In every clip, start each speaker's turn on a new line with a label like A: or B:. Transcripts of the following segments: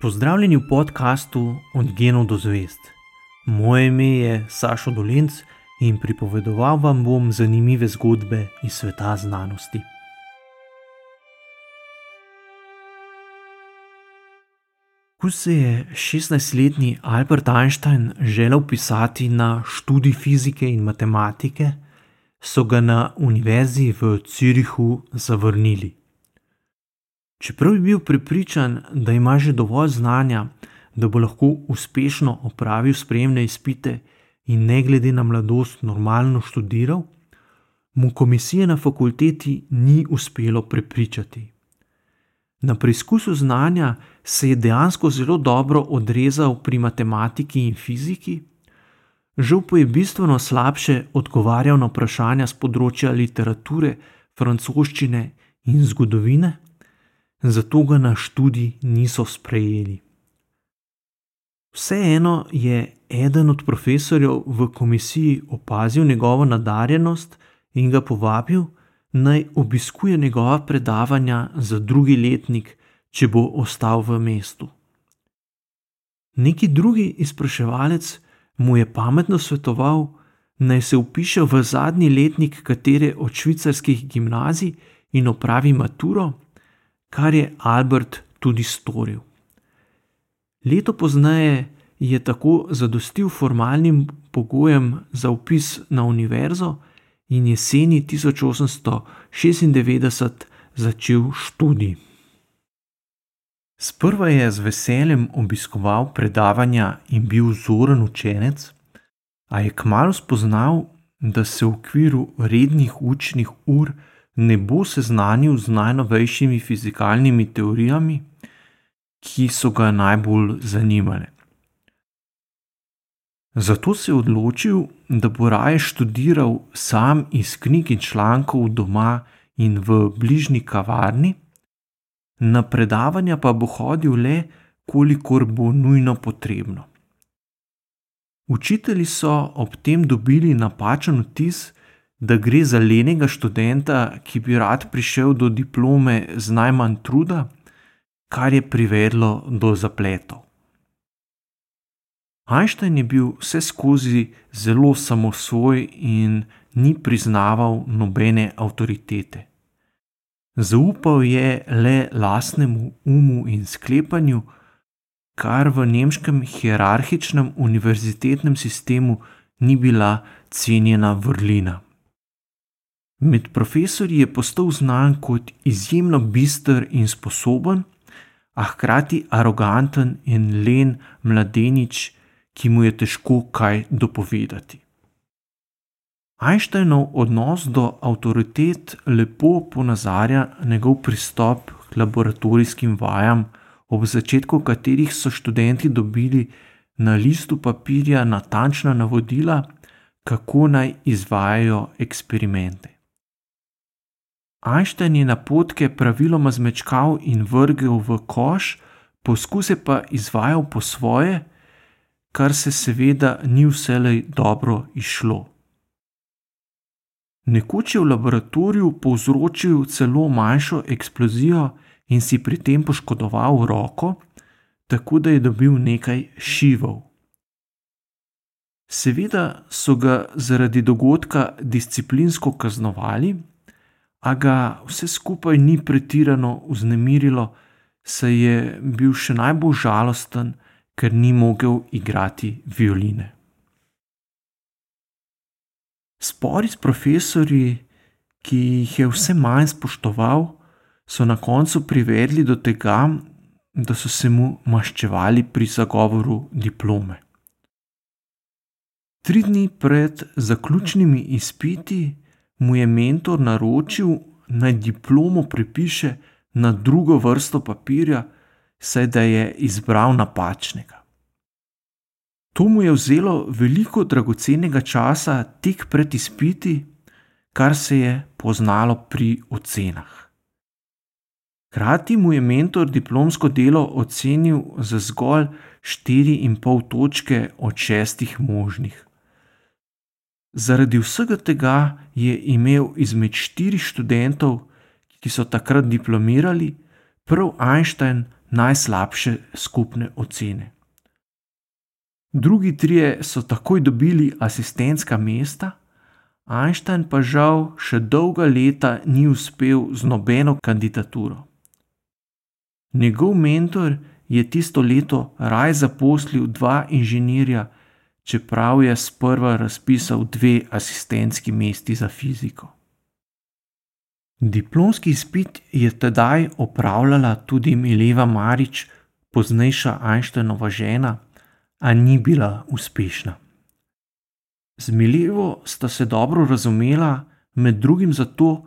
A: Pozdravljeni v podkastu Od genov do zvest. Moje ime je Sašo Dolenc in pripovedoval vam bom zanimive zgodbe iz sveta znanosti. Ko se je 16-letni Albert Einstein želel pisati na študij fizike in matematike, so ga na univerzi v Zürichu zavrnili. Čeprav je bil prepričan, da ima že dovolj znanja, da bo lahko uspešno opravil sprejemne izpite in ne glede na mladosti normalno študiral, mu komisije na fakulteti ni uspelo prepričati. Na preizkusu znanja se je dejansko zelo dobro odrezal pri matematiki in fiziki, žal pa je bistveno slabše odgovarjal na vprašanja z področja literature, francoščine in zgodovine zato ga na študij niso sprejeli. Vseeno je eden od profesorjev v komisiji opazil njegovo nadarjenost in ga povabil, naj obiskuje njegova predavanja za drugi letnik, če bo ostal v mestu. Neki drugi izpraševalec mu je pametno svetoval, naj se upiše v zadnji letnik katere od švicarskih gimnazij in opravi maturo kar je Albert tudi storil. Leto pozneje je tako zadostil formalnim pogojem za upis na univerzo in jeseni 1896 začel študij. Sprva je z veseljem obiskoval predavanja in bil vzoren učenec, a je kmalo spoznal, da se v okviru rednih učnih ur ne bo seznanil z najnovejšimi fizikalnimi teorijami, ki so ga najbolj zanimale. Zato se je odločil, da bo raje študiral sam iz knjig in člankov doma in v bližnji kavarni, na predavanja pa bo hodil le, kolikor bo nujno potrebno. Učitelji so ob tem dobili napačen vtis, da gre za lenega študenta, ki bi rad prišel do diplome z najmanj truda, kar je privedlo do zapletov. Einstein je bil vse skozi zelo samosvoj in ni priznaval nobene avtoritete. Zaupal je le lastnemu umu in sklepanju, kar v nemškem hierarhičnem univerzitetnem sistemu ni bila cenjena vrlina. Med profesorji je postal znan kot izjemno bister in sposoben, a hkrati aroganten in len mladenič, ki mu je težko kaj dopovedati. Einsteinov odnos do avtoritet lepo ponazarja njegov pristop k laboratorijskim vajam, ob začetku katerih so študenti dobili na listu papirja natančna navodila, kako naj izvajajo eksperimente. Einstein je napotke praviloma zmečkal in vrgel v koš, poskuse pa izvajal po svoje, kar se seveda ni vselej dobro išlo. Nekoč je v laboratoriju povzročil celo manjšo eksplozijo in si pri tem poškodoval roko, tako da je dobil nekaj šivov. Seveda so ga zaradi dogodka disciplinsko kaznovali, a ga vse skupaj ni pretirano vznemirilo, saj je bil še najbolj žalosten, ker ni mogel igrati violine. Spori s profesori, ki jih je vse manj spoštoval, so na koncu privedli do tega, da so se mu maščevali pri zagovoru diplome. Tri dni pred zaključnimi izpiti mu je mentor naročil, naj diplomo prepiše na drugo vrsto papirja, saj da je izbral napačnega. To mu je vzelo veliko dragocenega časa tik pred izpiti, kar se je poznalo pri ocenah. Hkrati mu je mentor diplomsko delo ocenil za zgolj 4,5 točke od šestih možnih. Zaradi vsega tega je imel izmed štirih študentov, ki so takrat diplomirali, prav Einstein najslabše skupne ocene. Drugi trije so takoj dobili asistentska mesta, Einstein pa žal še dolga leta ni uspel z nobeno kandidaturo. Njegov mentor je tisto leto raj zaposlil dva inženirja, čeprav je sprva razpisal dve asistentski mesti za fiziko. Diplomski izpit je tedaj opravljala tudi Mileva Marič, poznejša Einsteinova žena, a ni bila uspešna. Z Milevo sta se dobro razumela, med drugim zato,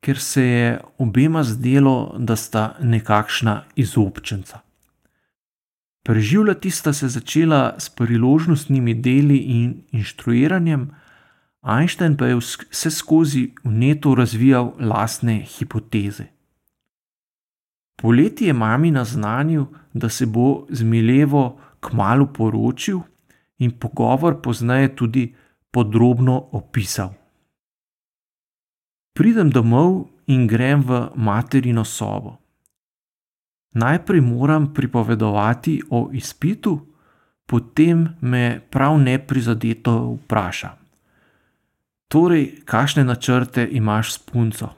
A: ker se je obema zdelo, da sta nekakšna izobčenca. Preživljati sta se začela s priložnostnimi deli in inštruiranjem, Einstein pa je vse skozi vneto razvijal lastne hipoteze. Poleti je mami naznanil, da se bo z Milevo kmalo poročil in pogovor poznaje tudi podrobno opisal. Pridem domov in grem v materino sobo. Najprej moram pripovedovati o izpitu, potem me prav neprizadeto vpraša. Torej, kakšne načrte imaš s punco?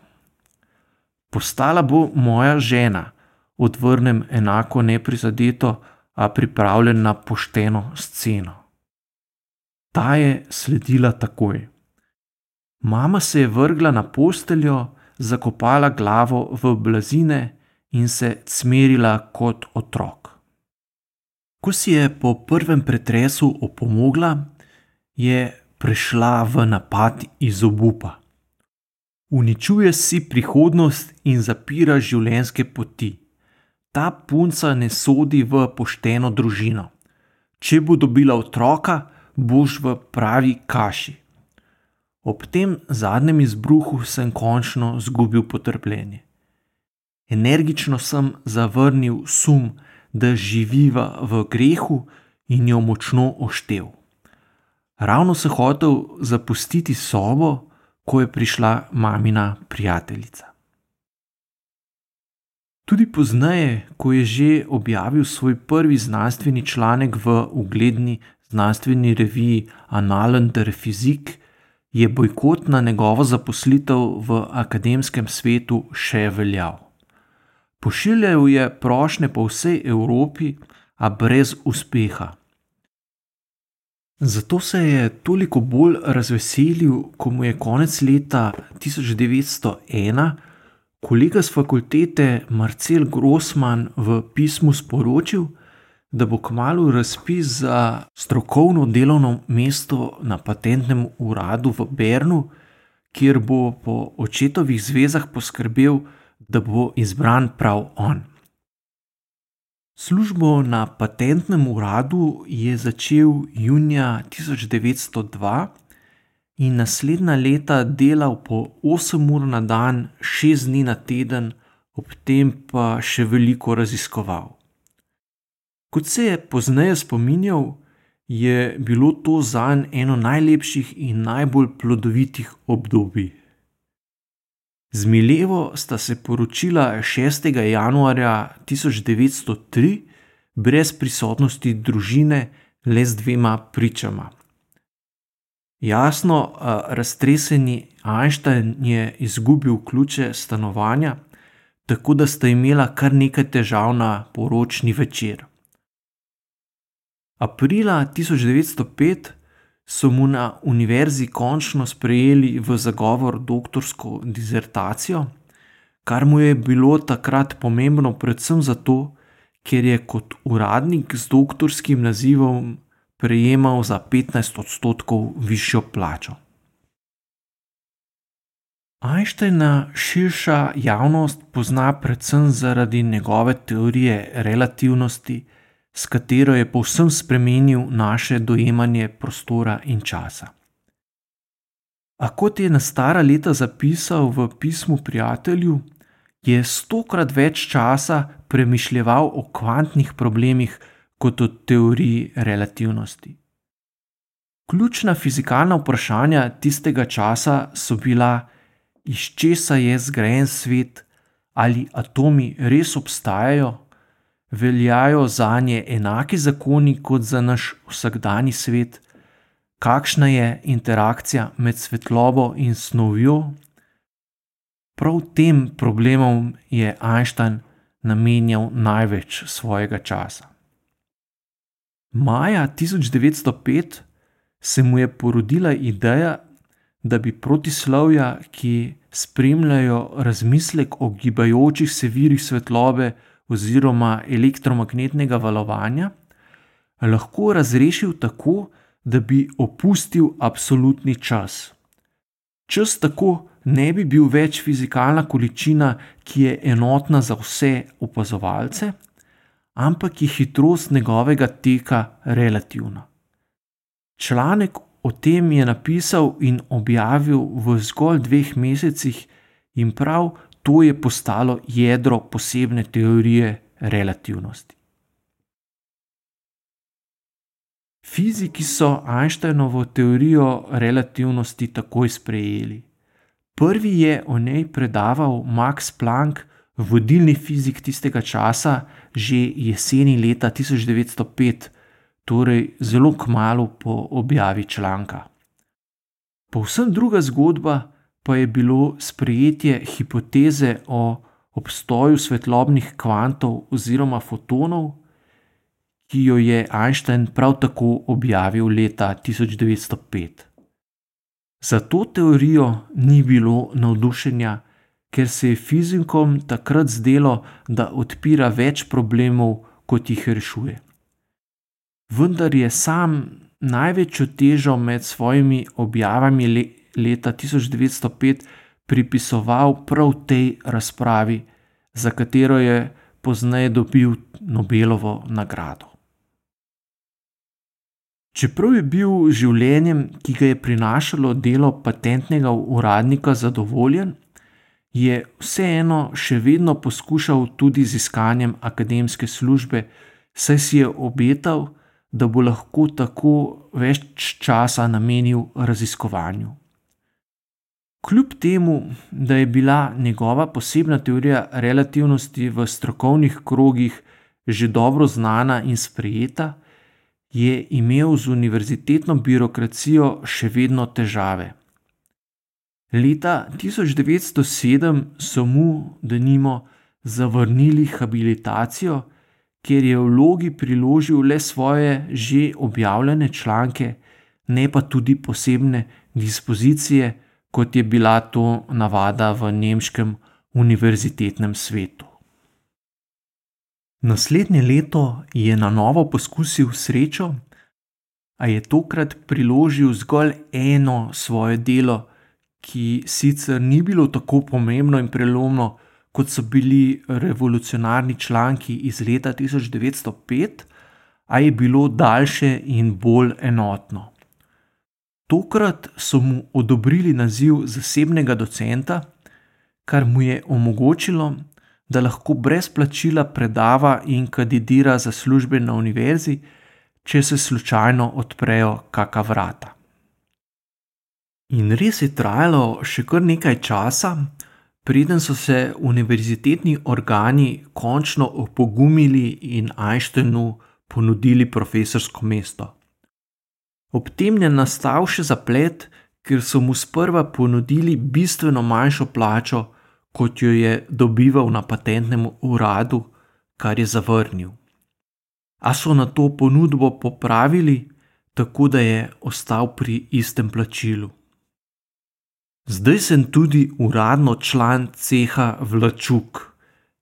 A: Postala bo moja žena, odvrnem enako neprizadeto, a pripravljen na pošteno sceno. Ta je sledila takoj. Mama se je vrgla na posteljo, zakopala glavo v blazine in se smerila kot otrok. Ko si je po prvem pretresu opomogla, je prešla v napad iz obupa. Uničuje si prihodnost in zapira življenjske poti ta punca ne sodi v pošteno družino. Če bo dobila otroka, boš v pravi kaši. Ob tem zadnjem izbruhu sem končno izgubil potrpljenje. Energično sem zavrnil sum, da živiva v grehu in jo močno oštev. Ravno sem hotel zapustiti sobo, ko je prišla mamina prijateljica. Tudi pozneje, ko je že objavil svoj prvi znanstveni članek v ugledni znanstveni reviji Annalen Physik, je bojkot na njegovo zaposlitev v akademskem svetu še veljal. Pošiljal je prošnje po vsej Evropi, a brez uspeha. Zato se je toliko bolj razveselil, ko mu je konec leta 1901 Kolega z fakultete Marcel Grossman v pismu sporočil, da bo kmalo razpis za strokovno delovno mesto na patentnem uradu v Bernu, kjer bo po očetovih zvezah poskrbel, da bo izbran prav on. Službo na patentnem uradu je začel junija 1902 in naslednja leta delal po 8 ur na dan, 6 dni na teden, ob tem pa še veliko raziskoval. Kot se je pozneje spominjal, je bilo to za njega eno najlepših in najbolj plodovitih obdobij. Z Milevo sta se poročila 6. januarja 1903, brez prisotnosti družine, le z dvema pričama. Jasno, raztreseni Einstein je izgubil ključe stanovanja, tako da sta imela kar nekaj težav na poročni večer. Aprila 1905 so mu na univerzi končno sprejeli v zagovor doktorsko disertacijo, kar mu je bilo takrat pomembno predvsem zato, ker je kot uradnik z doktorskim nazivom prejemal za 15 odstotkov višjo plačo. Einsteina širša javnost pozna predvsem zaradi njegove teorije relativnosti, s katero je povsem spremenil naše dojemanje prostora in časa. A kot je na stara leta zapisal v pismu prijatelju, je stokrat več časa premišljeval o kvantnih problemih, kot o teoriji relativnosti. Ključna fizikalna vprašanja tistega časa so bila, iz česa je zgrajen svet, ali atomi res obstajajo, veljajo za nje enaki zakoni kot za naš vsakdani svet, kakšna je interakcija med svetlobo in snovjo. Prav tem problemom je Einstein namenjal največ svojega časa. Maja 1905 se mu je porodila ideja, da bi protislovja, ki spremljajo razmislek o gibajočih se virih svetlobe oziroma elektromagnetnega valovanja, lahko razrešil tako, da bi opustil absolutni čas. Čas tako ne bi bil več fizikalna količina, ki je enotna za vse opazovalce, ampak je hitrost njegovega teka relativna. Članek o tem je napisal in objavil v zgolj dveh mesecih, in prav to je postalo jedro posebne teorije relativnosti. Fiziki so Einsteinovo teorijo relativnosti takoj sprejeli. Prvi je o njej predaval Max Planck, vodilni fizik tistega časa, že jeseni leta 1905, torej zelo kmalo po objavi članka. Povsem druga zgodba pa je bilo sprejetje hipoteze o obstoju svetlobnih kvantov oziroma fotonov, ki jo je Einstein prav tako objavil leta 1905. Za to teorijo ni bilo navdušenja, ker se je fizikom takrat zdelo, da odpira več problemov, kot jih rešuje. Vendar je sam največjo težo med svojimi objavami leta 1905 pripisoval prav tej razpravi, za katero je pozneje dobil Nobelovo nagrado. Čeprav je bil življenjem, ki ga je prinašalo delo patentnega uradnika, zadovoljen, je vseeno še vedno poskušal tudi z iskanjem akademske službe, saj si je obetal, da bo lahko tako več časa namenil raziskovanju. Kljub temu, da je bila njegova posebna teorija relativnosti v strokovnih krogih že dobro znana in sprejeta, je imel z univerzitetno birokracijo še vedno težave. Leta 1907 so mu, da nimo, zavrnili habilitacijo, ker je v vlogi priložil le svoje že objavljene članke, ne pa tudi posebne dispozicije, kot je bila to navada v nemškem univerzitetnem svetu. Naslednje leto je na novo poskusil srečo, a je tokrat priložil zgolj eno svoje delo, ki sicer ni bilo tako pomembno in prelomno, kot so bili revolucionarni članki iz leta 1905, a je bilo daljše in bolj enotno. Tokrat so mu odobrili naziv zasebnega docenta, kar mu je omogočilo, da lahko brez plačila predava in kandidira za službe na univerzi, če se slučajno odprejo kakšna vrata. In res je trajalo še kar nekaj časa, preden so se univerzitetni organi končno opogumili in Einsteinu ponudili profesorsko mesto. Ob tem je nastal še zaplet, ker so mu sprva ponudili bistveno manjšo plačo, kot jo je dobival na patentnem uradu, kar je zavrnil. A so na to ponudbo popravili, tako da je ostal pri istem plačilu. Zdaj sem tudi uradno član ceha Vlačuk,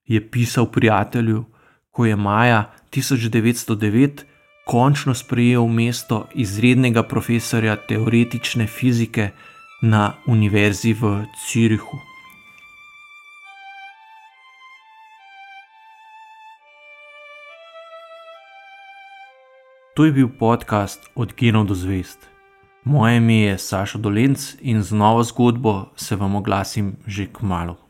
A: je pisal prijatelju, ko je maja 1909 končno sprejel mesto izrednega profesorja teoretične fizike na Univerzi v Cirihu. To je bil podcast Od genov do zvest. Moje ime je Saša Dolence in z novo zgodbo se vam oglasim že k malu.